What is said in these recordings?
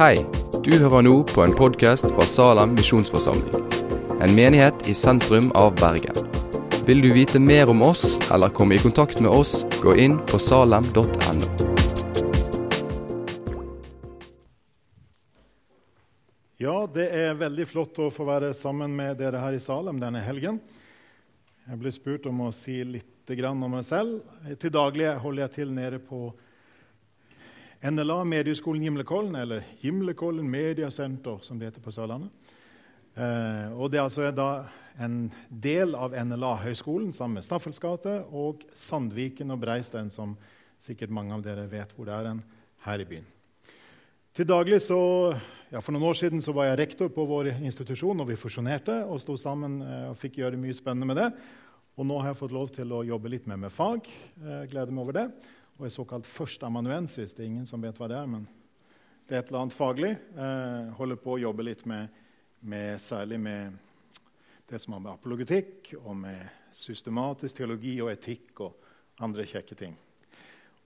Hei, du hører nå på en podkast fra Salem misjonsforsamling. En menighet i sentrum av Bergen. Vil du vite mer om oss eller komme i kontakt med oss, gå inn på salem.no. Ja, det er veldig flott å få være sammen med dere her i Salem denne helgen. Jeg ble spurt om å si litt om meg selv. Til daglig holder jeg til nede på NLA, Medieskolen Gimlekollen, eller Gimlekollen Mediasenter, som det heter på Sørlandet. Eh, og Det er altså da en del av NLA-høgskolen sammen med Staffels gate og Sandviken og Breistein, som sikkert mange av dere vet hvor det er en her i byen. Til daglig så, ja, For noen år siden så var jeg rektor på vår institusjon, og vi fusjonerte og sto sammen eh, og fikk gjøre mye spennende med det. Og nå har jeg fått lov til å jobbe litt mer med fag. Jeg gleder meg over det og er såkalt førsteamanuensis. Det er ingen som vet hva det er, men det er et eller annet faglig. Eh, holder på å jobbe litt med, med, særlig med det som har med apologetikk og med systematisk teologi og etikk og andre kjekke ting.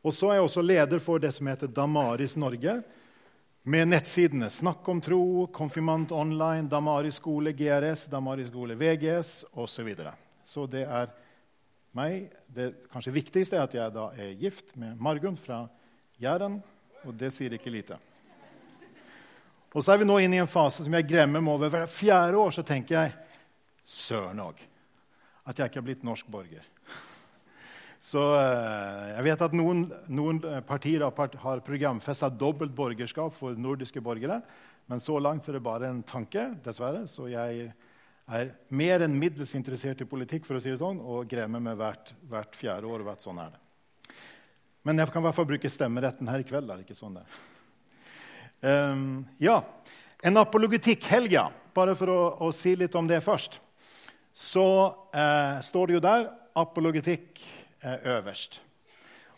Og så er jeg også leder for det som heter Damaris Norge, med nettsidene Snakk om tro, Konfirmant online, Damaris skole GRS, Damaris skole VGS osv. Så, videre. så det er meg. Det kanskje viktigste er at jeg da er gift med Margunn fra Jæren, og det sier ikke lite. Og så er vi nå inne i en fase som jeg gremmer meg over. Hvert fjerde år så tenker jeg søren òg at jeg ikke er blitt norsk borger. Så eh, Jeg vet at noen, noen partier har programfesta dobbelt borgerskap for nordiske borgere. Men så langt er det bare en tanke, dessverre. Så jeg er mer enn middels interessert i politikk for å si det sånn, og gremmer meg hvert, hvert fjerde år. hvert sånn er det. Men jeg kan i hvert fall bruke stemmeretten her i kveld. er det ikke sånn det um, ja, En apologetikk-helg, bare for å, å, si litt om det først. Så eh, står det jo der apologetikk eh, øverst.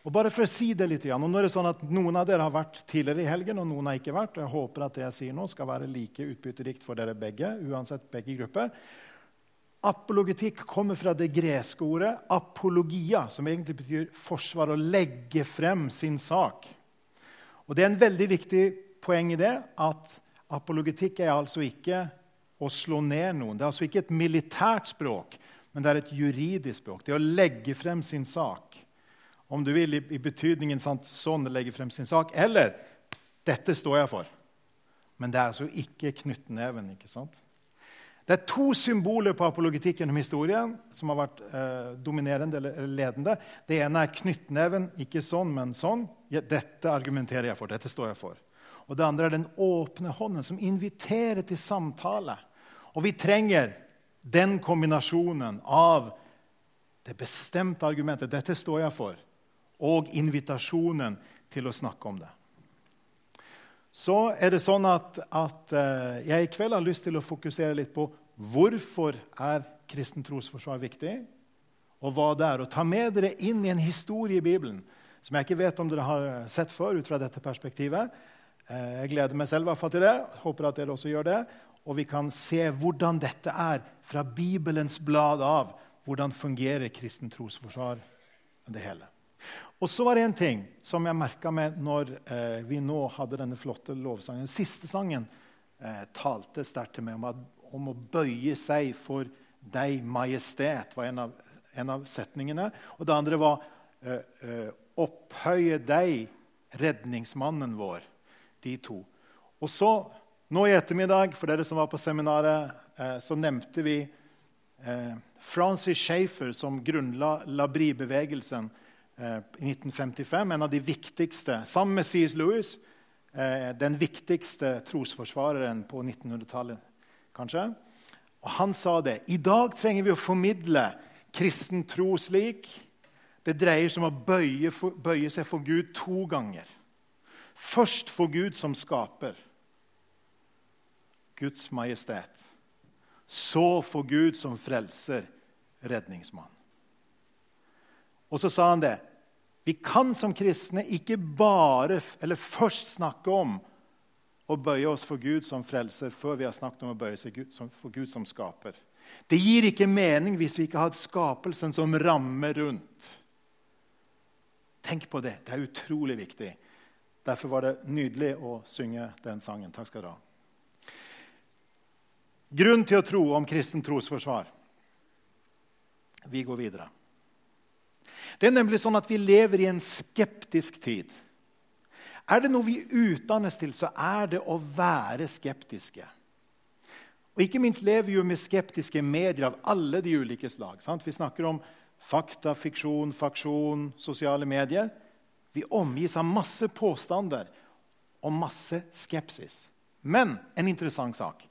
Og bare for å si det litt, og nå er det sånn at Noen av dere har vært tidligere i helgen, og noen har ikke vært. og Jeg håper at det jeg sier nå, skal være like utbytterikt for dere begge. uansett begge grupper. Apologetikk kommer fra det greske ordet apologia, som egentlig betyr forsvar, å legge frem sin sak. Og Det er en veldig viktig poeng i det at apologetikk er altså ikke å slå ned noen. Det er altså ikke et militært språk, men det er et juridisk språk. Det er å legge frem sin sak om du vil, i, betydningen sant, sånn legge frem sin sak, eller 'dette står jeg for'. Men det er altså ikke knyttneven. ikke sant? Det er to symboler på apologetikken om historien som har vært eh, dominerende eller ledende. Det ene er knyttneven, ikke sånn, men sånn. Dette argumenterer jeg for. Dette står jeg for. Og det andre er den åpne hånden, som inviterer til samtale. Og vi trenger den kombinasjonen av det bestemte argumentet 'dette står jeg for', og invitasjonen til å snakke om det. Så er det sånn at, at uh, jeg i kveld har lyst til å fokusere litt på hvorfor er kristen trosforsvar viktig, og hva det er. Og ta med dere inn i en historie i Bibelen som jeg ikke vet om dere har sett før ut fra dette perspektivet. Uh, jeg gleder meg selv i hvert fall til det. Håper at dere også gjør det. Og vi kan se hvordan dette er fra Bibelens blad av. Hvordan fungerer kristen trosforsvar? Det hele. Og så var det en ting som jeg merka meg når eh, vi nå hadde denne flotte lovsangen. Den siste sangen eh, talte sterkt til meg om, at, om, å bøye seg for deg, majestet, var en av, en av setningene. Og det andre var eh, eh opphøye deg, redningsmannen vår. De to. Og så, nå i ettermiddag, for dere som var på seminaret, eh, så nevnte vi eh, Francis Schaefer, som grunnla Labri-bevegelsen i 1955. En av de viktigste, sammen med C.S. Lewis, eh, den viktigste trosforsvareren på 1900-tallet, kanskje. Og han sa det. I dag trenger vi å formidle kristen tro slik. Det dreier seg om å bøye, bøye seg for Gud to ganger. Først for Gud som skaper, Guds majestet. Så for Gud som frelser, redningsmann. Og så sa han det. Vi kan som kristne ikke bare, eller først snakke om å bøye oss for Gud som frelser før vi har snakket om å bøye seg for Gud som skaper. Det gir ikke mening hvis vi ikke har skapelsen som ramme rundt. Tenk på det. Det er utrolig viktig. Derfor var det nydelig å synge den sangen. Takk skal dere ha. Grunn til å tro om kristen trosforsvar. Vi går videre. Det er nemlig sånn at vi lever i en skeptisk tid. Er det noe vi utdannes til, så er det å være skeptiske. Og Ikke minst lever vi jo med skeptiske medier av alle de ulike slag. Sant? Vi snakker om fakta, fiksjon, faksjon, sosiale medier. Vi omgis av masse påstander og masse skepsis. Men en interessant sak.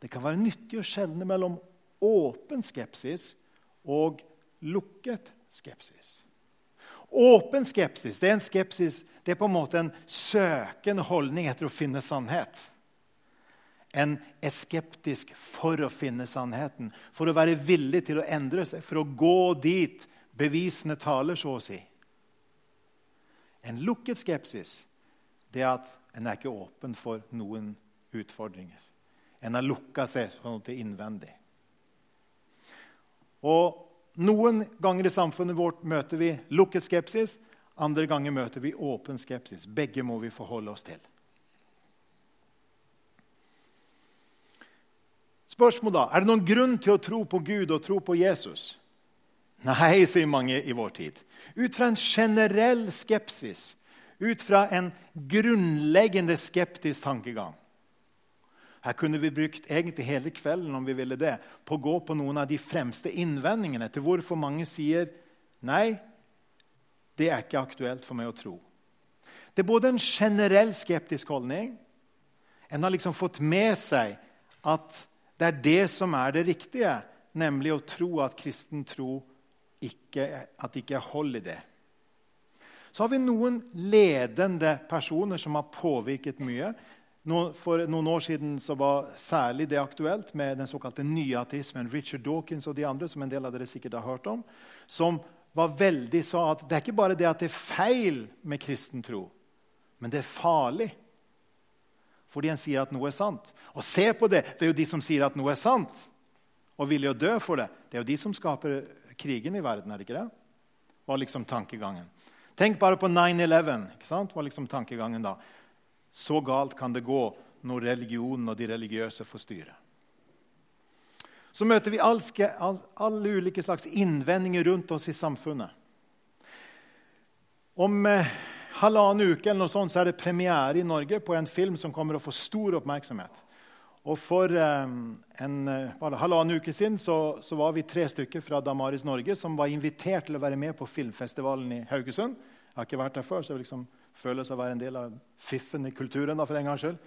Det kan være nyttig å skjelne mellom åpen skepsis og lukket skepsis. Åpen skepsis det er en skepsis, det er på en måte en søkende holdning etter å finne sannhet. En er skeptisk for å finne sannheten, for å være villig til å endre seg, for å gå dit bevisene taler, så å si. En lukket skepsis det er at en er ikke åpen for noen utfordringer. En har lukka seg sånn til innvendig. Og Noen ganger i samfunnet vårt møter vi lukket skepsis. Andre ganger møter vi åpen skepsis. Begge må vi forholde oss til. Spørsmål da, Er det noen grunn til å tro på Gud og tro på Jesus? Nei, sier mange i vår tid. Ut fra en generell skepsis, ut fra en grunnleggende skeptisk tankegang. Her kunne vi brukt egentlig hele kvelden om vi ville det, på å gå på noen av de fremste innvendingene til hvorfor mange sier nei, det er ikke aktuelt for meg å tro. Det er både en generell skeptisk holdning En har liksom fått med seg at det er det som er det riktige, nemlig å tro at kristen tro ikke, at det ikke er hold i det. Så har vi noen ledende personer som har påvirket mye. For noen år siden var særlig det aktuelt med den såkalte nyateismen. Richard Dawkins og de andre, som en del av dere sikkert har hørt om, som var veldig sa at det er ikke bare det at det er feil med kristen tro, men det er farlig. Fordi en sier at noe er sant. Og se på det! Det er jo de som sier at noe er sant, og villige å dø for det. Det er jo de som skaper krigen i verden, er det ikke det? var liksom tankegangen. Tenk bare på 9-11. var liksom tankegangen da. Så galt kan det gå når religionen og de religiøse får styre. Så møter vi alle ulike slags innvendinger rundt oss i samfunnet. Om eh, halvannen uke eller noe sånt, så er det premiere i Norge på en film som kommer å få stor oppmerksomhet. Og For eh, en, eh, bare halvannen uke siden så, så, var vi tre stykker fra Damaris Norge som var invitert til å være med på filmfestivalen i Haugesund. Jeg har ikke vært der før, så jeg liksom føles å være en del av fiffen i kulturen. Da, for en gangs skyld.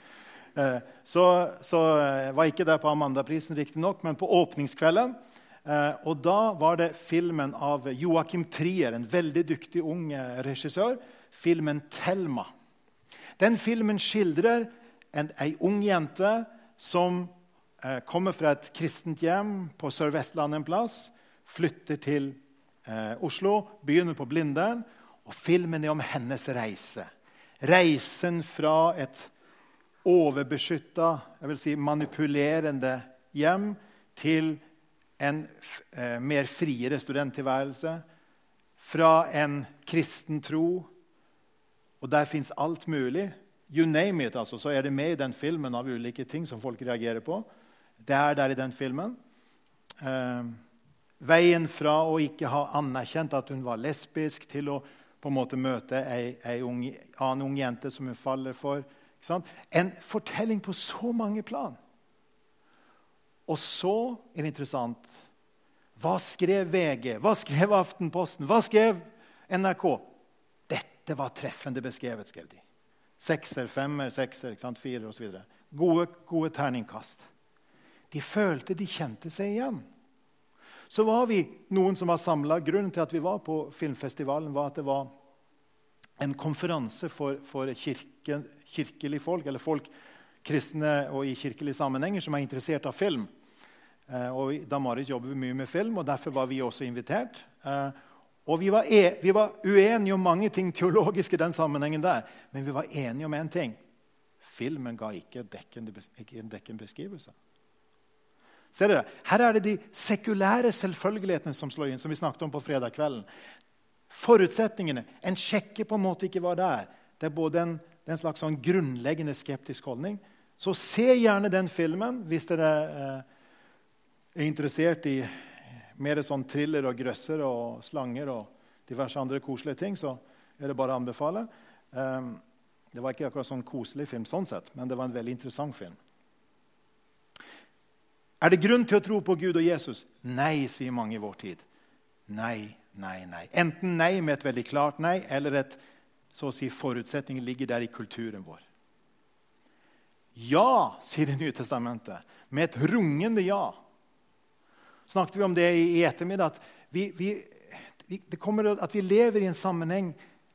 Eh, så, så jeg var ikke der på Amandaprisen, riktignok, men på åpningskvelden. Eh, og da var det filmen av Joakim Trier, en veldig dyktig ung regissør. Filmen 'Thelma'. Den filmen skildrer en, ei ung jente som eh, kommer fra et kristent hjem på Sør-Vestlandet en plass, flytter til eh, Oslo, begynner på Blindern, og filmen er om hennes reise. Reisen fra et overbeskytta, jeg vil si manipulerende hjem til en eh, mer friere studenttilværelse. Fra en kristen tro. Og der fins alt mulig You name it, altså, så er det med i den filmen av ulike ting som folk reagerer på. Det er der i den filmen. Eh, veien fra å ikke ha anerkjent at hun var lesbisk, til å på en måte møte ei, ei unge, annen ung jente som hun faller for. En fortelling på så mange plan. Og så er det interessant Hva skrev VG? Hva skrev Aftenposten? Hva skrev NRK? Dette var treffende beskrevet, skrev de. Sekser, femmer, sekser, ikke sant? firer osv. Gode, gode terningkast. De følte de kjente seg igjen. Så var vi noen som var samla. Grunnen til at vi var på filmfestivalen, var at det var en konferanse for, for kirke, kirkelig folk, eller folk kristne og i kirkelige sammenhenger som er interessert av film. Eh, og I Damaris jobber vi mye med film, og derfor var vi også invitert. Eh, og vi var, e vi var, uenige om mange ting teologisk i den sammenhengen der, men vi var enige om én en ting. Filmen ga ikke en dekkende beskrivelse. Ser dere? Her er det de sekulære selvfølgelighetene som slår inn, som vi snakket om på fredag kvelden. Forutsetningene. En sjekker på en måte ikke hva det er. Det er både en er en slags sånn grunnleggende skeptisk holdning. Så se gjerne den filmen hvis dere eh, er interessert i mer sånn thriller og grøsser og slanger og diverse andre koselige ting, så er det bare å anbefale. Um, det var ikke akkurat sånn koselig film, sånn sett, men det var en veldig interessant film. Er det grunn til å tro på Gud og Jesus? Nei, sier mange i vår tid. Nei, nei, nei. Enten nei med et veldig klart nei, eller et så å si forutsetning ligger der i kulturen vår. Ja, sier Det nye testamentet, med et rungende ja. Snakket vi om det i, ettermiddag? at vi, vi, det kommer at vi lever i en sammenheng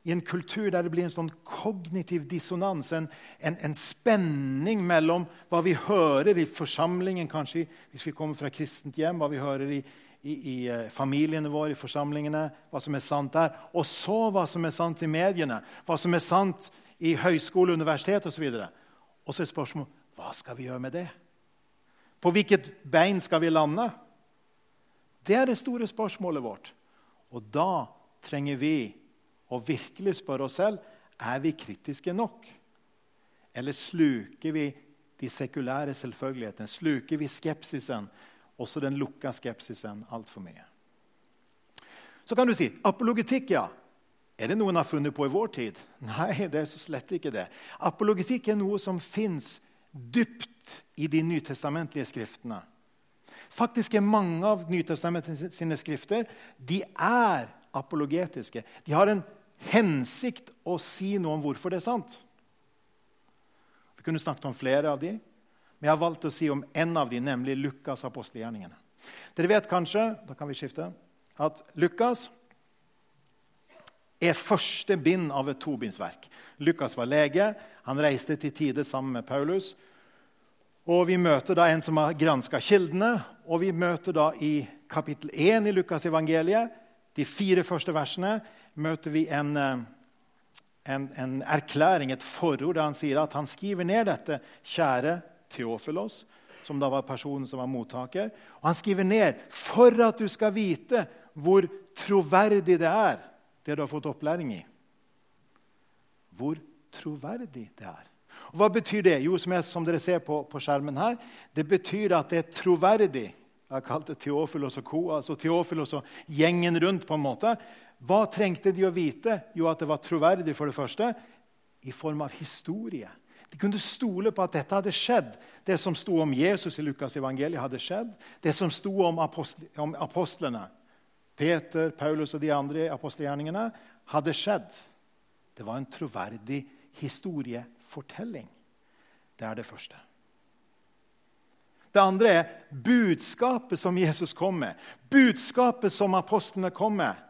i en kultur der det blir en sånn kognitiv dissonans, en, en, en, spenning mellom hva vi hører i forsamlingen, kanskje hvis vi kommer fra kristent hjem, hva vi hører i, i, i uh, familiene våre, i forsamlingene, hva som er sant der, og så hva som er sant i mediene, hva som er sant i høyskole, universitet osv. Og, så og så er spørsmålet hva skal vi gjøre med det? På hvilket bein skal vi lande? Det er det store spørsmålet vårt. Og da trenger vi og virkelig spørre oss selv er vi kritiske nok. Eller sluker vi de sekulære selvfølgelighetene? Sluker vi skepsisen, også den lukka skepsisen, altfor mye? Så kan du si apologetikk, ja. Er det noen har funnet på i vår tid? Nei, det er så slett ikke det. Apologetikk er noe som fins dypt i de nytestamentlige skriftene. Faktisk er mange av Nytestamentets skrifter de er apologetiske. De har en hensikt å si noe om hvorfor det er sant. Vi kunne snakket om flere av de, men jeg har valgt å si om en av de, nemlig Lukas' apostelgjerningene. Dere vet kanskje da kan vi skifte, at Lukas er første bind av et tobindsverk. Lukas var lege. Han reiste til tide sammen med Paulus. Og Vi møter da en som har granska kildene, og vi møter da i kapittel 1 i Lukas evangeliet, de fire første versene, møter vi en, eh, en, en, erklæring, et forord, der han sier at han skriver ned dette. Kjære Theofilos, som da var personen som var mottaker. Og han skriver ned for at du skal vite hvor troverdig det er, det du har fått opplæring i. Hvor troverdig det er. Og Hva betyr det? Jo, som, jeg, som dere ser på, på, skjermen her, det betyr at det er troverdig. Jeg har kalt det Theofilos og co. altså Theofilos og gjengen rundt. på en måte. Hva trengte de å vite? Jo, at det var troverdig, for det første, i form av historie. De kunne stole på at dette hadde skjedd. Det som sto om Jesus i Lukas evangeliet, hadde skjedd. Det som sto om, apostle, om apostlene, Peter, Paulus og de andre apostelgjerningene, hadde skjedd. Det var en troverdig historiefortelling. Det er det første. Det andre er budskapet som Jesus kom med. Budskapet som apostlene kom med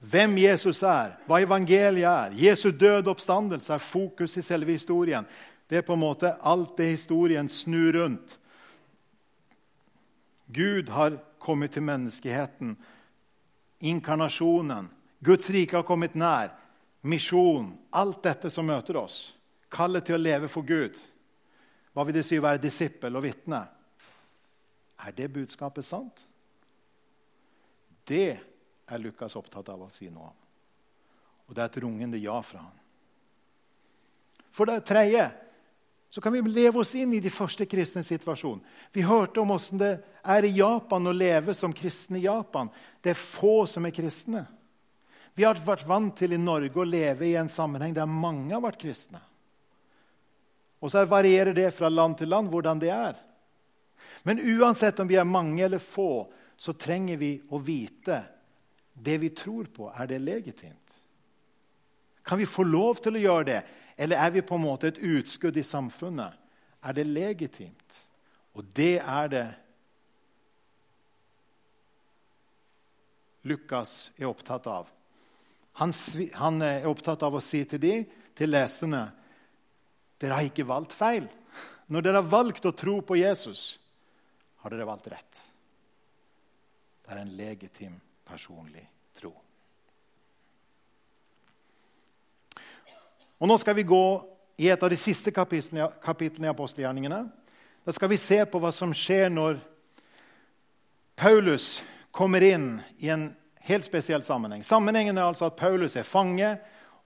hvem Jesus er, hva evangeliet er. Jesu død oppstandelse er fokus i selve historien. Det er på en måte alt det historien snur rundt. Gud har kommet til menneskeheten. Inkarnasjonen. Guds rike har kommet nær. Misjon. Alt dette som møter oss. Kallet til å leve for Gud. Hva vil det si å være disippel og vitne? Er det budskapet sant? Det er Lukas opptatt av å si noe om. Og det er et rungende ja fra han. For det tredje så kan vi leve oss inn i de første kristne situasjon. Vi hørte om hvordan det er i Japan å leve som kristne i Japan. Det er få som er kristne. Vi har vært vant til i Norge å leve i en sammenheng der mange har vært kristne. Og så varierer det fra land til land hvordan det er. Men uansett om vi er mange eller få, så trenger vi å vite det vi tror på, er det legitimt? Kan vi få lov til å gjøre det, eller er vi på en måte et utskudd i samfunnet? Er det legitimt? Og det er det Lukas er opptatt av. Han, han er opptatt av å si til de, til leserne dere har ikke valgt feil. Når dere har valgt å tro på Jesus, har dere valgt rett. Det er en legitim personlig tro. Og Nå skal vi gå i et av de siste kapitlene, i apostelgjerningene. Da skal vi se på hva som skjer når Paulus kommer inn i en helt spesiell sammenheng. Sammenhengen er altså at Paulus er fange,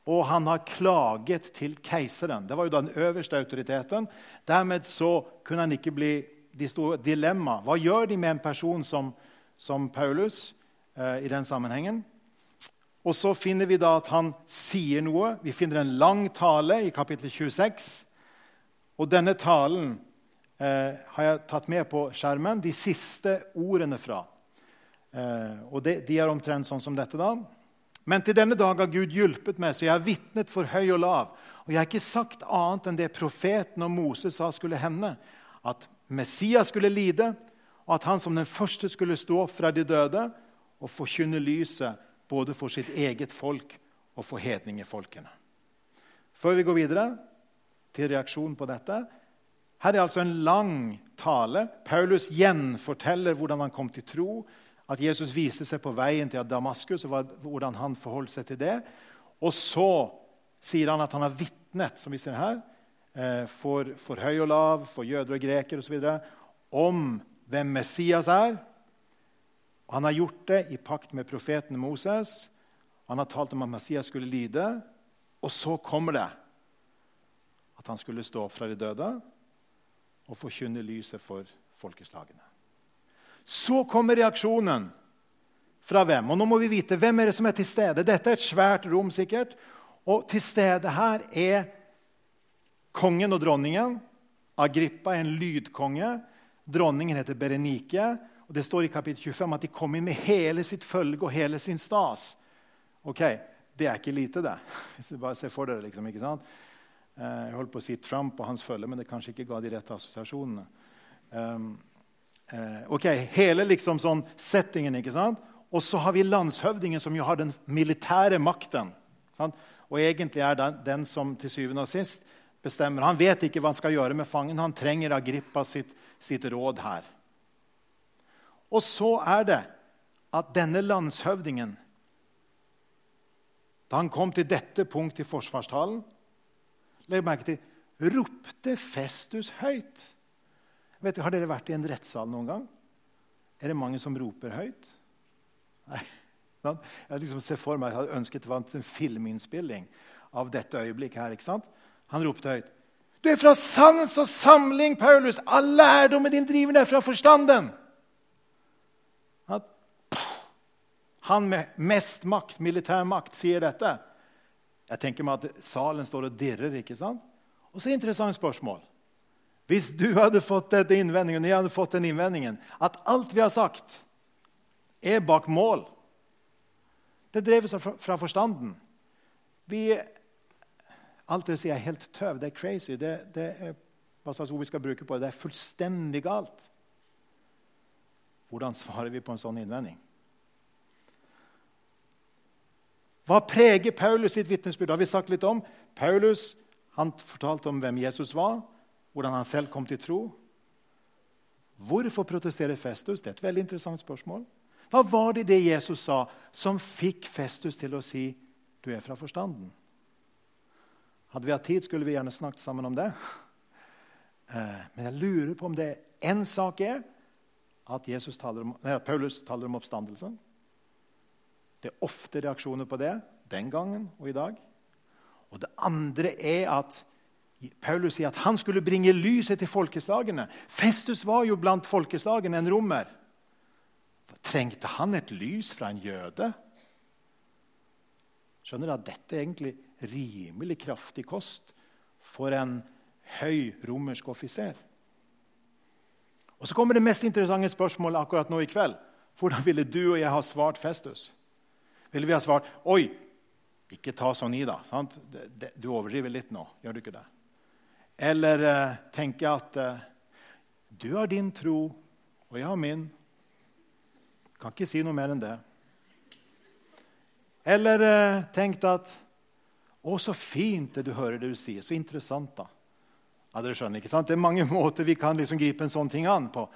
og han har klaget til keiseren. Det var jo den øverste autoriteten. Dermed så kunne han ikke bli de store dilemma. Hva gjør de med en person som, som Paulus i den sammenhengen? Og så finner vi da at han sier noe. Vi finner en lang tale i kapittel 26. Og denne talen eh, har jeg tatt med på skjermen. De siste ordene fra. Eh, og det, De er omtrent sånn som dette. da. Men til denne dag har Gud hjulpet meg, så jeg har vitnet for høy og lav. Og jeg har ikke sagt annet enn det profeten og Moses sa skulle hende. At Messias skulle lide, og at han som den første skulle stå opp fra de døde og forkynne lyset både for sitt eget folk og for hedningefolkene. Før vi går videre til reaksjonen på dette Her er altså en lang tale. Paulus gjenforteller hvordan han kom til tro at Jesus viste seg på veien til Damaskus, og hvordan han forholdt seg til det. Og så sier han at han har vitnet som vi ser her, eh, for, for høy og lav, for jøder og greker osv. om hvem Messias er. Han har gjort det i pakt med profeten Moses. Han har talt om at Messias skulle lide. Og så kommer det at han skulle stå opp fra de døde og forkynne lyset for folkeslagene. Så kommer reaksjonen. Fra hvem? Og nå må vi vite hvem er det som er til stede. Dette er et svært rom, sikkert. Og til stede her er kongen og dronningen. Agrippa er en lydkonge. Dronningen heter Berenike. Og Det står i kapittel 25 at de kom inn med hele sitt følge og hele sin stas. Ok, Det er ikke lite, det. Hvis du bare ser for dere, liksom, ikke sant? Eh, jeg holdt på å si Trump og hans følge, men det kanskje ikke ga de rette assosiasjonene. Um, Eh, ok, Hele liksom sånn settingen. ikke sant? Og så har vi landshøvdingen, som jo har den militære makten. Sant? Og egentlig er den, den som til syvende og sist bestemmer. Han vet ikke hva han skal gjøre med fangen. Han trenger Agrippa sitt, sitt råd her. Og så er det at denne landshøvdingen Da han kom til dette punkt i forsvarstalen, legg merke til, ropte Festus høyt. Vet du, Har dere vært i en rettssal noen gang? Er det mange som roper høyt? Nei. Jeg liksom ser for meg, jeg hadde ønsket det var en filminnspilling av dette øyeblikket. her, ikke sant? Han ropte høyt. Du er fra sans og samling, Paulus! All lærdommen din driver deg fra forstanden! Han med mest makt, militær makt, sier dette. Jeg tenker meg at salen står og dirrer. ikke sant? Og så interessant spørsmål. Hvis du hadde fått denne innvendingen, jeg hadde fått den innvendingen at alt vi har sagt, er bak mål Det dreves fra forstanden. Vi, alt det sier er helt tøv, det er crazy. Det, det er hva slags ord vi skal bruke på det. Det er fullstendig galt. Hvordan svarer vi på en sånn innvending? Hva preger Paulus sitt vitnesbyrd? Har vi sagt litt om. Paulus han fortalte om hvem Jesus var hvordan han selv kom til tro. Hvorfor protesterer Festus? Det er et veldig interessant spørsmål. Hva var det det Jesus sa, som fikk Festus til å si du er fra forstanden? Hadde vi hatt tid, skulle vi gjerne snakket sammen om det. Eh, men jeg lurer på om det én sak er at taler om, nei, Paulus taler om oppstandelsen. Det er ofte reaksjoner på det den gangen og i dag. Og det andre er at Paulus sier at han skulle bringe lyset til folkeslagene. Festus var jo blant folkeslagene en romer. Trengte han et lys fra en jøde? Skjønner du at dette er egentlig rimelig kraftig kost for en høy romersk offiser? Og Så kommer det mest interessante spørsmålet akkurat nå i kveld. Hvordan ville du og jeg ha svart Festus? Ville vi ha svart Oi, ikke ta sånn i, da. Sant? Du overdriver litt nå. Gjør du ikke det? Eller eh, tenke at eh, du har din tro, og jeg har min. Kan ikke si noe mer enn det. Eller eh, tenkt at å, så fint det du hører det du sier. Så interessant, da. Ja, dere skjønner, ikke sant? Det er mange måter vi kan liksom gripe en sånn ting an på.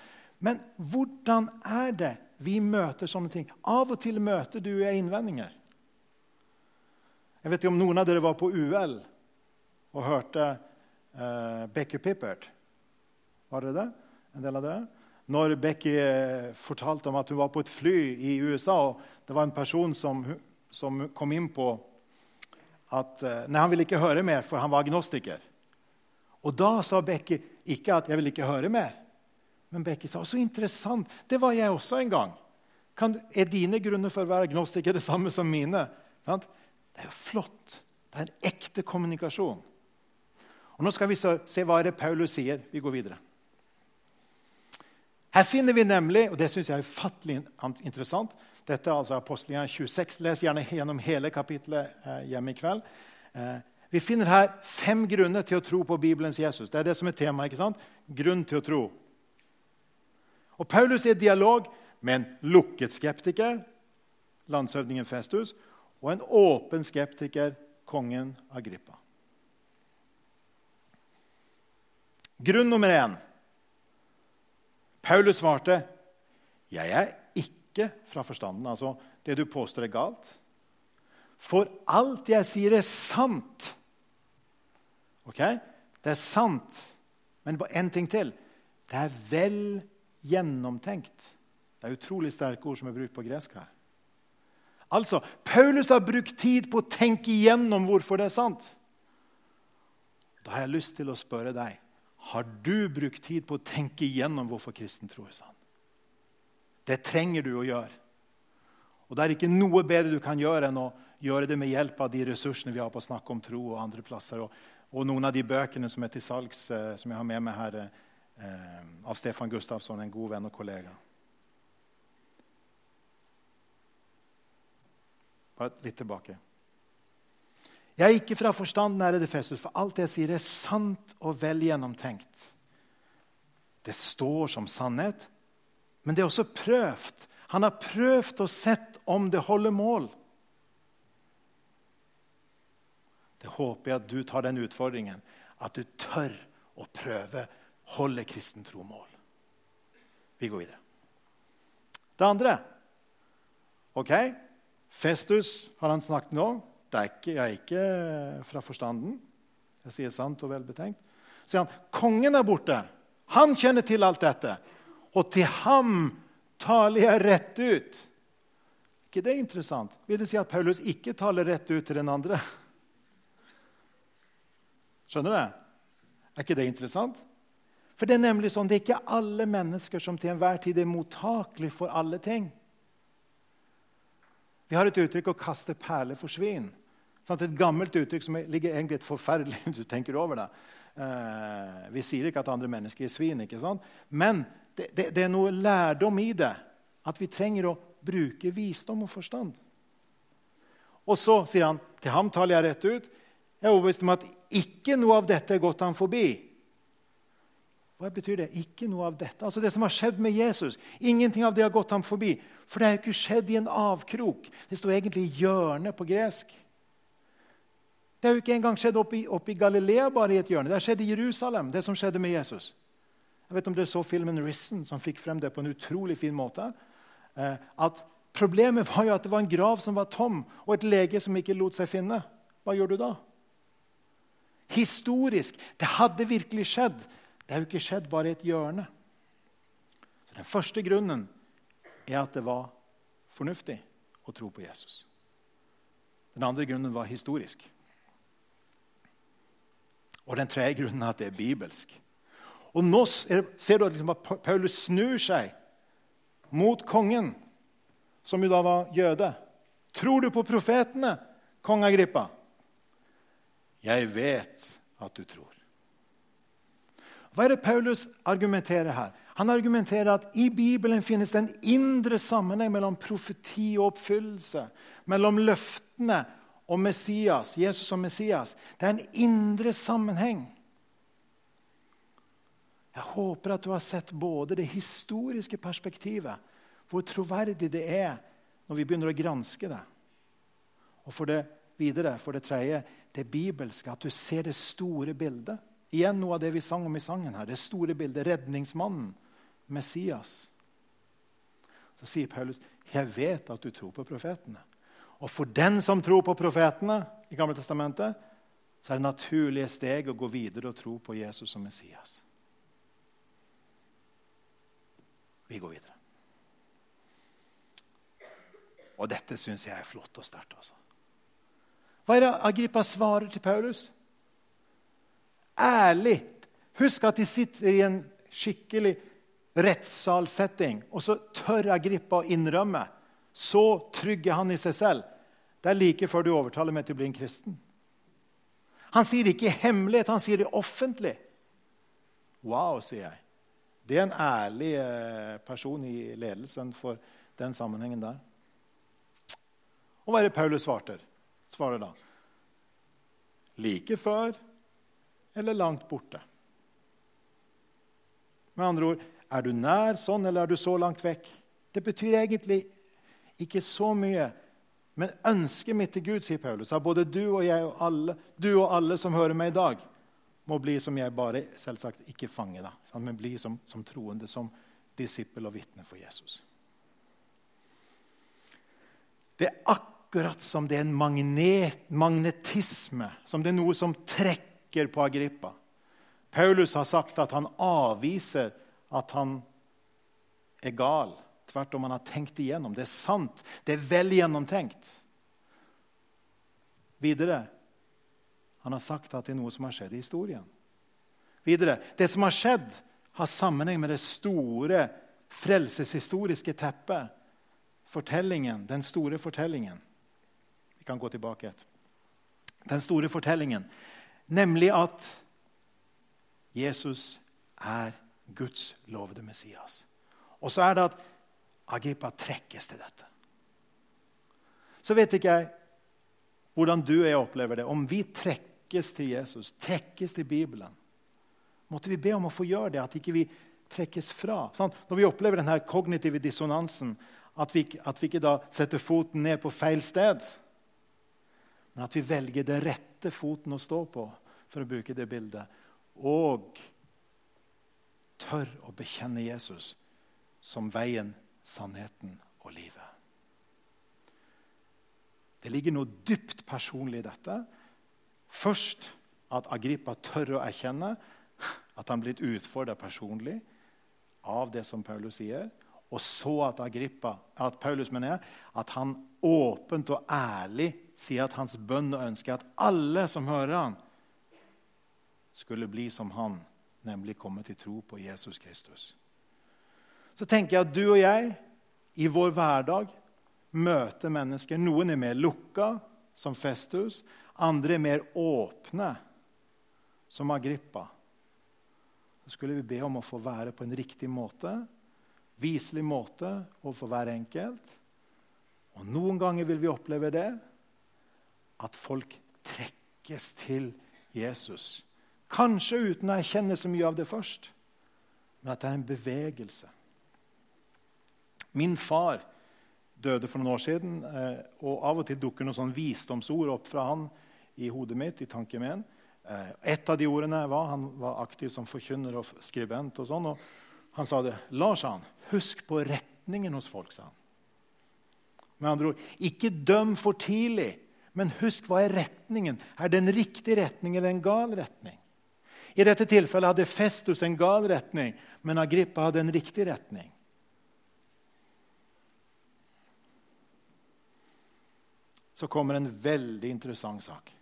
Men hvordan er det vi møter sånne ting? Av og til møter du innvendinger. Jeg vet ikke om noen av dere var på UL og hørte uh, Becky Pippert. Var det det? En del av dere? Når Becky uh, fortalte om at hun var på et fly i USA, og det var en person som, som kom inn på at eh, Nei, han ville ikke høre mer, for han var agnostiker. Og da sa Becky ikke at 'jeg vil ikke høre mer', men Becky sa 'så interessant'. Det var jeg også en gang. Kan, er dine grunner for å være agnostiker det samme som mine? Det er jo flott. Det er en ekte kommunikasjon. Og Nå skal vi se hva det Paulus sier. Vi går videre. Her finner vi nemlig, og det syns jeg er ufattelig interessant Dette er altså Apostelgjerningen 26. Les gjerne gjennom hele kapittelet eh, hjemme i kveld. Eh, vi finner her fem grunner til å tro på Bibelens Jesus. Det er det som er temaet. ikke sant? Grunn til å tro. Og Paulus er i dialog med en lukket skeptiker, landshøvdingen Festus, og en åpen skeptiker, kongen Agrippa. Grunn nummer én. Paulus svarte, 'Jeg er ikke fra forstanden.' Altså, det du påstår, er galt. For alt jeg sier, er sant. Ok? Det er sant. Men én ting til. Det er vel gjennomtenkt. Det er utrolig sterke ord som er brukt på gresk her. Altså, Paulus har brukt tid på å tenke igjennom hvorfor det er sant. Da har jeg lyst til å spørre deg har du brukt tid på å tenke igjennom hvorfor kristen tro er sann? Det trenger du å gjøre. Og Det er ikke noe bedre du kan gjøre enn å gjøre det med hjelp av de ressursene vi har på å snakke om tro og andre plasser, og, og noen av de bøkene som er til salgs, eh, som jeg har med meg her, eh, av Stefan Gustafsson, en god venn og kollega. Bare litt tilbake. Jeg er ikke fra forstanden, ærede Festus, for alt jeg sier, er sant og vel gjennomtenkt. Det står som sannhet, men det er også prøvd. Han har prøvd og sett om det holder mål. Det håper jeg at du tar den utfordringen, at du tør å prøve holde kristen tro mål. Vi går videre. Det andre OK, Festus har han snakket nå Det er ikke, jeg er ikke fra forstanden. Jeg sier sant og velbetenkt. Så sier han kongen er borte. Han kjenner til alt dette. Og til ham taler jeg rett ut. ikke det er interessant? Vil det si at Paulus ikke taler rett ut til den andre? Skjønner du? Er ikke det interessant? For Det er nemlig sånn, det er ikke alle mennesker som til enhver tid er mottakelige for alle ting. Vi har et uttrykk 'å kaste perler for svin'. Et gammelt uttrykk som ligger egentlig et forferdelig du tenker over det. Eh, vi sier ikke at andre mennesker er svin, ikke sant? men det, det, det, er noe lærdom i det. At vi trenger å bruke visdom og forstand. Og så sier han til ham taler jeg rett ut. Jeg er overbevist om at ikke noe av dette er gått ham forbi. Hva betyr det? Ikke noe av dette. Altså Det som har skjedd med Jesus. Ingenting av det har gått ham forbi. For det har jo ikke skjedd i en avkrok. Det står egentlig i hjørnet på gresk. Det har jo ikke engang skjedd oppe i, Galilea, bare i et hjørne. Det har skjedd i Jerusalem, det som skjedde med Jesus. Jeg vet om dere så filmen 'Risen', som fikk frem det på en utrolig fin måte. Eh, at Problemet var jo at det var en grav som var tom, og et lege som ikke lot seg finne. Hva gjør du da? Historisk. Det hadde virkelig skjedd. Det har jo ikke skjedd bare i et hjørne. Så den første grunnen er at det var fornuftig å tro på Jesus. Den andre grunnen var historisk. Og den tredje grunnen er at det er bibelsk. Og nå ser du liksom at Paulus snur seg mot kongen, som jo da var jøde. Tror du på profetene, kong Agrippa? Jeg vet at du tror. Hva er det Paulus argumenterer her? Han argumenterer at i Bibelen finnes det en indre sammenheng mellom profeti og oppfyllelse. Mellom løftene og Messias, Jesus og Messias. Det er en indre sammenheng. Jeg håper at du har sett både det historiske perspektivet, hvor troverdig det er når vi begynner å granske det. Og for det videre, for det tredje, det bibelske, at du ser det store bildet. Igjen noe av det vi sang om i sangen her. Det store bildet. Redningsmannen. Messias. Så sier Paulus, 'Jeg vet at du tror på profetene.' Og for den som tror på profetene i Gamle Testamentet, så er det naturlige steg å gå videre og tro på Jesus som Messias. Vi går videre. Og dette syns jeg er flott og sterkt. Altså. Hva er det Agrippa svarer til Paulus? Ærlig. Husk at de sitter i en skikkelig rettssalsetting, og så tør Agrippa å innrømme. Så trygg er han i seg selv. Det er like før du overtaler meg til å bli en kristen. Han sier det ikke i hemmelighet, han sier det offentlig. Wow, sier jeg. Det er en ærlig eh, person i ledelsen for den sammenhengen der. Og hva er det Paulus svarer, svarer da? Like før eller langt borte? Med andre ord, er du nær sånn, eller er du så langt vekk? Det betyr egentlig ikke så mye. Men ønsket mitt til Gud, sier Paulus, at både du og jeg og alle, du og alle som hører meg i dag, må bli som jeg, bare selvsagt ikke fanger, da, men bli som, som troende, som disippel og vitne for Jesus. Det er akkurat som det er en magnet, magnetisme, som det er noe som trekker på Agrippa. Paulus har sagt at han avviser at han er gal. Tvert om han har tenkt igjennom. Det er sant. Det er vel gjennomtenkt. Videre han har sagt at det er noe som har skjedd i historien. Videre det som har skjedd, har sammenheng med det store frelseshistoriske teppet. Fortellingen, den store fortellingen. Vi kan gå tilbake et. Den store fortellingen, nemlig at Jesus er Guds lovede Messias. Og så er det at Agrippa trekkes til dette. Så vet ikke jeg hvordan du og jeg opplever det. Om vi trekkes til Jesus, trekkes til Bibelen, måtte vi be om å få gjøre det. At ikke vi trekkes fra. Sånn? Når vi opplever denne kognitive dissonansen, at vi, at vi ikke da setter foten ned på feil sted, men at vi velger det rette foten å stå på, for å bruke det bildet, og tør å bekjenne Jesus som veien, sannheten og livet. Det ligger noe dypt personlig i dette. Først at Agrippa tør å erkjenne at han blitt utfordra personlig av det som Paulus sier. Og så at, Agrippa, at Paulus mener at han åpent og ærlig sier at hans bønn og ønske er at alle som hører han, skulle bli som han nemlig komme til tro på Jesus Kristus. Så tenker jeg at du og jeg i vår hverdag møter mennesker. Noen er mer lukka, som Festus. Andre er mer åpne, som Agrippa. Så skulle vi be om å få være på en riktig måte, viselig måte overfor hver enkelt. Og noen ganger vil vi oppleve det, at folk trekkes til Jesus Kanskje uten å erkjenne så mye av det først, men at det er en bevegelse. Min far døde for noen år siden, eh, og av og til dukker noen sånn visdomsord opp fra han i hodet mitt. i tanken min. Eh, et av de ordene var Han var aktiv som forkynner og skribent. og sånn, og Han sa det. Lars, han, husk på retningen hos folk, sa han. Med andre ord, ikke døm for tidlig, men husk hva er retningen. Er det en riktig retning eller en gal retning? I dette tilfellet hadde Festus en gal retning, men Agrippa hadde en riktig retning. Så kommer en veldig interessant sak.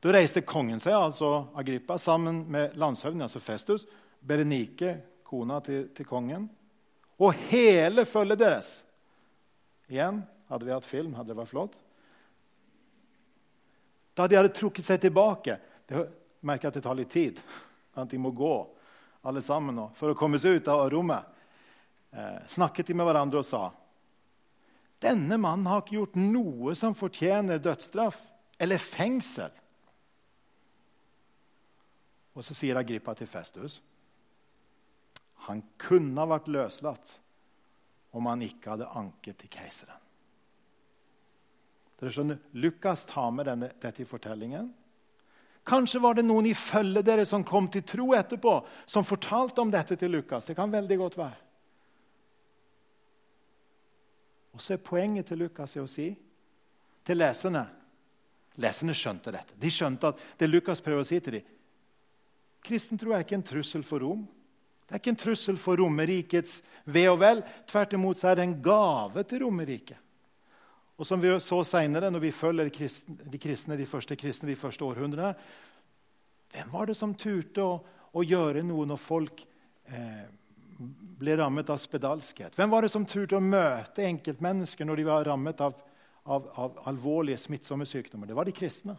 Da reiste kongen seg, altså Agrippa, sammen med landshøvdingen, altså Festus, Berenike, kona til, til kongen, og hele følget deres. Igjen, hadde vi hatt film, hadde det vært flott. Da de hadde trukket seg tilbake det, merker at det tar litt tid. At de må gå alle sammen for å komme seg ut av rommet. Eh, snakket de med hverandre og sa denne mannen har ikke gjort noe som fortjener dødsstraff eller fengsel. Og så sier Agrippa til Festus han kunne ha vært løslatt om han ikke hadde anket til keiseren. Dere skjønner, Lukas tar med denne, dette i fortellingen. Kanskje var det noen i følget dere som kom til tro etterpå, som fortalte om dette til Lukas. Det kan veldig godt være. Og så er poenget til Lukas å si til leserne Leserne skjønte dette. De skjønte at det Lukas prøver å si til dem Kristen tro er ikke en trussel for Rom. Det er ikke en trussel for Romerrikets ve og vel. Tvert imot så er det en gave til Romerriket. Og som vi så senere, når vi følger de kristne, de første kristne de første århundrene Hvem var det som turte å, å gjøre noe når folk eh, ble rammet av spedalskhet? Hvem var det som turte å møte enkeltmennesker når de var rammet av, av, av alvorlige, smittsomme sykdommer? Det var de kristne.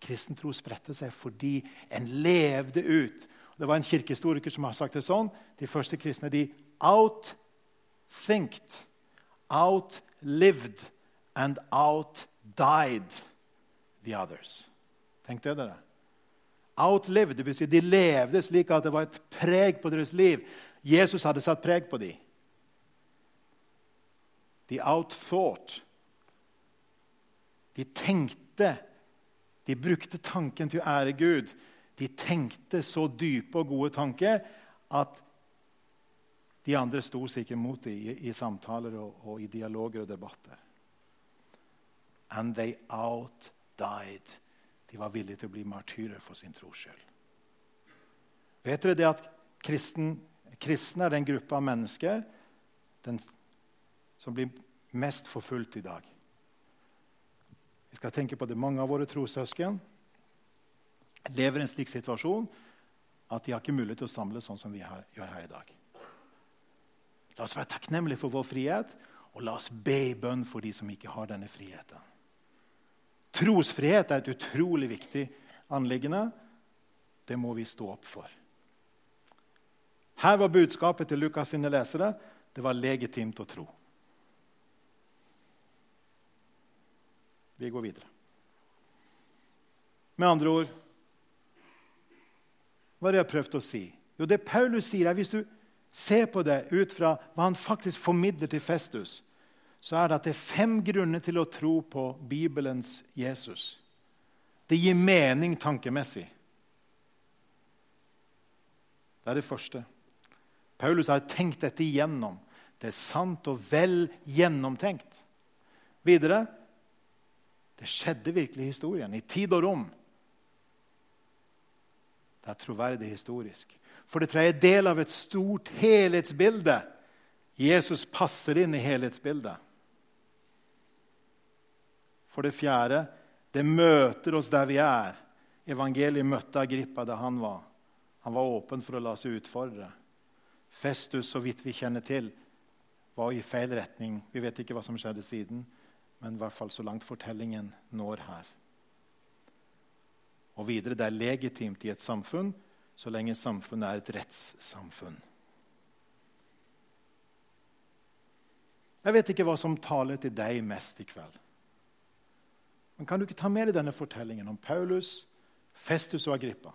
Kristen tro spredte seg fordi en levde ut. Det var en kirkehistoriker som har sagt det sånn. De første kristne de outthinked, outlived and outdied the others. Tenk det, dere. Outlived, det vil si de levde slik at det var et preg på deres liv. Jesus hadde satt preg på dem. De outthought. De tenkte de brukte tanken til å ære Gud. De tenkte så dype og gode tanker at de andre sto sikkert mot dem i, i, samtaler og, og, i dialoger og debatter. And they outdied. De var villige til å bli martyrer for sin tros skyld. Vet dere det at kristen, kristne er den gruppa av mennesker den, som blir mest forfulgt i dag? Vi skal tenke på det. Mange av våre trossøsken lever i en slik situasjon at de har ikke mulighet til å samles sånn som vi gjør her i dag. La oss være takknemlige for vår frihet, og la oss be i bønn for de som ikke har denne friheten. Trosfrihet er et utrolig viktig anliggende. Det må vi stå opp for. Her var budskapet til Lukas sine lesere. Det var legitimt å tro. Vi går videre. Med andre ord Hva har jeg prøvd å si? Jo, det Paulus sier, er hvis du ser på det ut fra hva han faktisk formidler til Festus, så er det at det er fem grunner til å tro på Bibelens Jesus. Det gir mening tankemessig. Det er det første. Paulus har tenkt dette igjennom. Det er sant og vel gjennomtenkt. Videre det skjedde virkelig i historien, i tid og rom. Det er troverdig historisk. For det tredje del av et stort helhetsbilde. Jesus passer inn i helhetsbildet. For det fjerde det møter oss der vi er. Evangeliet møtte Agrippa der han var. Han var åpen for å la seg utfordre. Festus, så vidt vi kjenner til, var i feil retning. Vi vet ikke hva som skjedde siden men i hvert fall så langt fortellingen når her. Og videre det er legitimt i et samfunn så lenge samfunnet er et rettssamfunn. Jeg vet ikke hva som taler til deg mest i kveld. Men kan du ikke ta med deg denne fortellingen om Paulus, Festus og Agrippa?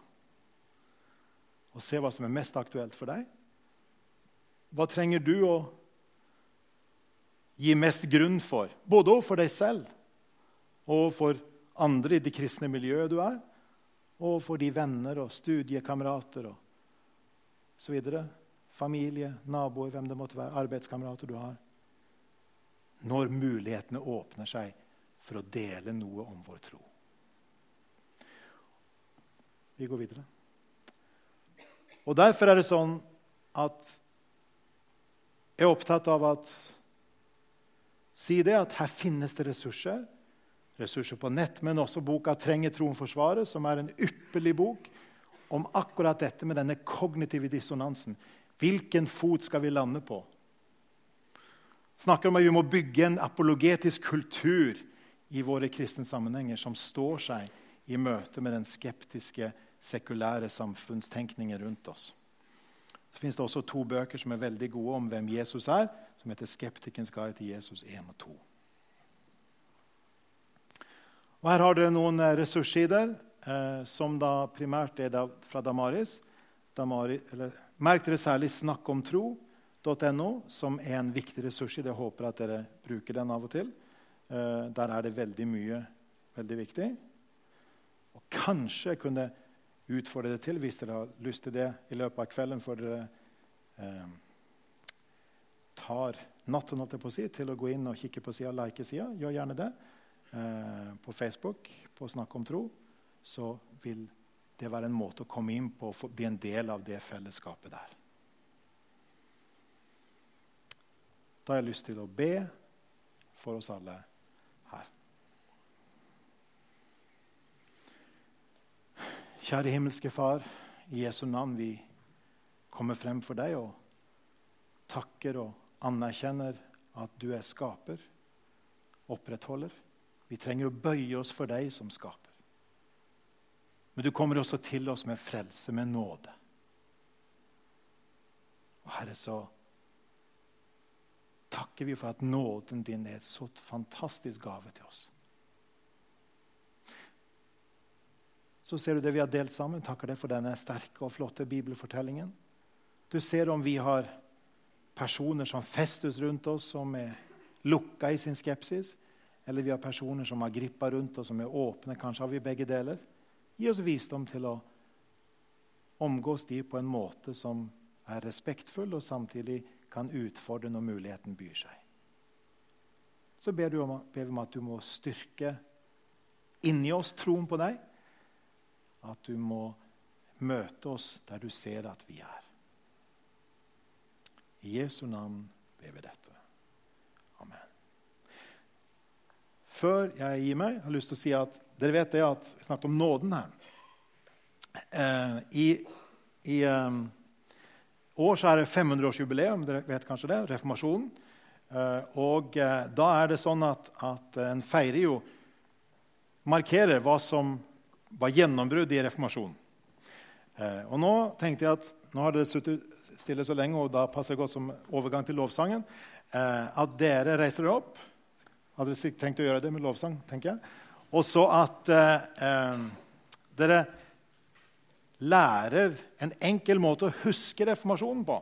Og se hva som er mest aktuelt for deg? Hva trenger du å gi mest grunn for, både overfor deg selv og for andre i det kristne miljøet du er, og for de venner og studiekamerater og så videre. Familie, naboer, hvem det måtte være, arbeidskamerater du har. Når mulighetene åpner seg for å dele noe om vår tro. Vi går videre. Og Derfor er det sånn at jeg er opptatt av at si det at her finnes det ressurser. Ressurser på nett, men også boka 'Trenger troen forsvaret', som er en ypperlig bok om akkurat dette med denne kognitive dissonansen. Hvilken fot skal vi lande på? Snakker om at vi må bygge en apologetisk kultur i våre kristne sammenhenger som står seg i møte med den skeptiske, sekulære samfunnstenkningen rundt oss. Så finnes det også to bøker som er veldig gode om hvem Jesus er som heter 'Skeptikens guide til Jesus 1 og 2'. Og Her har dere noen eh, ressurssider eh, som da primært er da fra Damaris. Damari, merk dere særlig snakkomtro.no, som er en viktig ressursside. Jeg håper at dere bruker den av og til. Eh, der er det veldig mye veldig viktig. Og kanskje jeg kunne utfordre det til, hvis dere har lyst til det i løpet av kvelden. for dere eh, tar natten på, si, til å gå inn og kikke på sida, like sida, gjør gjerne det. Eh, på Facebook, på Snakk om tro, så vil det være en måte å komme inn på og bli en del av det fellesskapet der. Da har jeg lyst til å be for oss alle her. Kjære himmelske Far, i Jesu navn vi kommer frem for deg og takker og anerkjenner at du er skaper, opprettholder. Vi trenger å bøye oss for deg som skaper. Men du kommer også til oss med frelse, med nåde. Og Herre, så takker vi for at nåden din er et så fantastisk gave til oss. Så ser du det vi har delt sammen. Takker deg for denne sterke og flotte bibelfortellingen. Du ser om vi har personer som festes rundt oss, som er lukka i sin skepsis. Eller vi har personer som har grippa rundt oss, som er åpne. Kanskje har vi begge deler. Gi oss visdom til å omgås de på en måte som er respektfull, og samtidig kan utfordre når muligheten byr seg. Så ber, om, ber vi om at du må styrke inni oss troen på deg. At du må møte oss der du ser at vi er. I Jesu navn ber vi dette. Amen. Før jeg gir meg, har lyst til å si at dere vet det at vi snakket om nåden her. Eh, I, i um, år så er det 500-årsjubileum. Dere vet kanskje det? Reformasjonen. Eh, og eh, da er det sånn at, at en feirer jo Markerer hva som var gjennombrudd i reformasjonen. Eh, og nå tenkte jeg at nå har dere sittet stille så lenge, og da passer det godt som overgang til lovsangen, at dere reiser dere opp. Hadde dere tenkt å gjøre det med lovsang, tenker jeg. Og så at eh, dere lærer en enkel måte å huske reformasjonen på.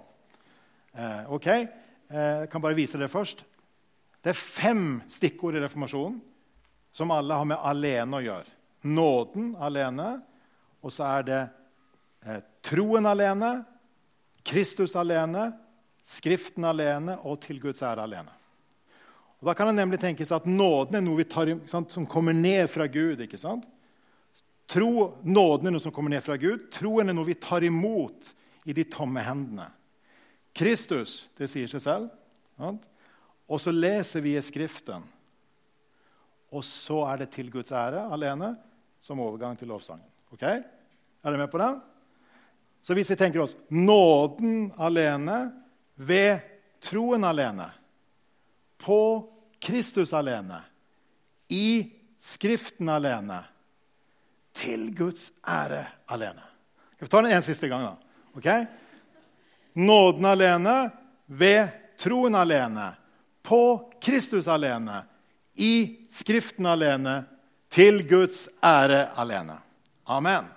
Eh, ok? Eh, jeg kan bare vise dere først. Det er fem stikkord i reformasjonen som alle har med alene å gjøre. Nåden alene, og så er det eh, troen alene, Kristus alene, Skriften alene og til Guds ære alene. Og Da kan det nemlig tenkes at nåden er noe tar, sant, som kommer ned fra Gud. ikke sant? Tro, Nåden er noe som kommer ned fra Gud. Troen er noe vi tar imot i de tomme hendene. Kristus, det sier seg selv. Og så leser vi i Skriften. Og så er det til Guds ære alene som overgang til lovsangen. Ok? Er dere med på den? Så hvis vi tenker oss nåden alene ved troen alene, på Kristus alene, i Skriften alene til Guds ære alene. Skal vi ta den en siste gang, da? Ok? Nåden alene, ved troen alene, på Kristus alene, i Skriften alene, til Guds ære alene. Amen.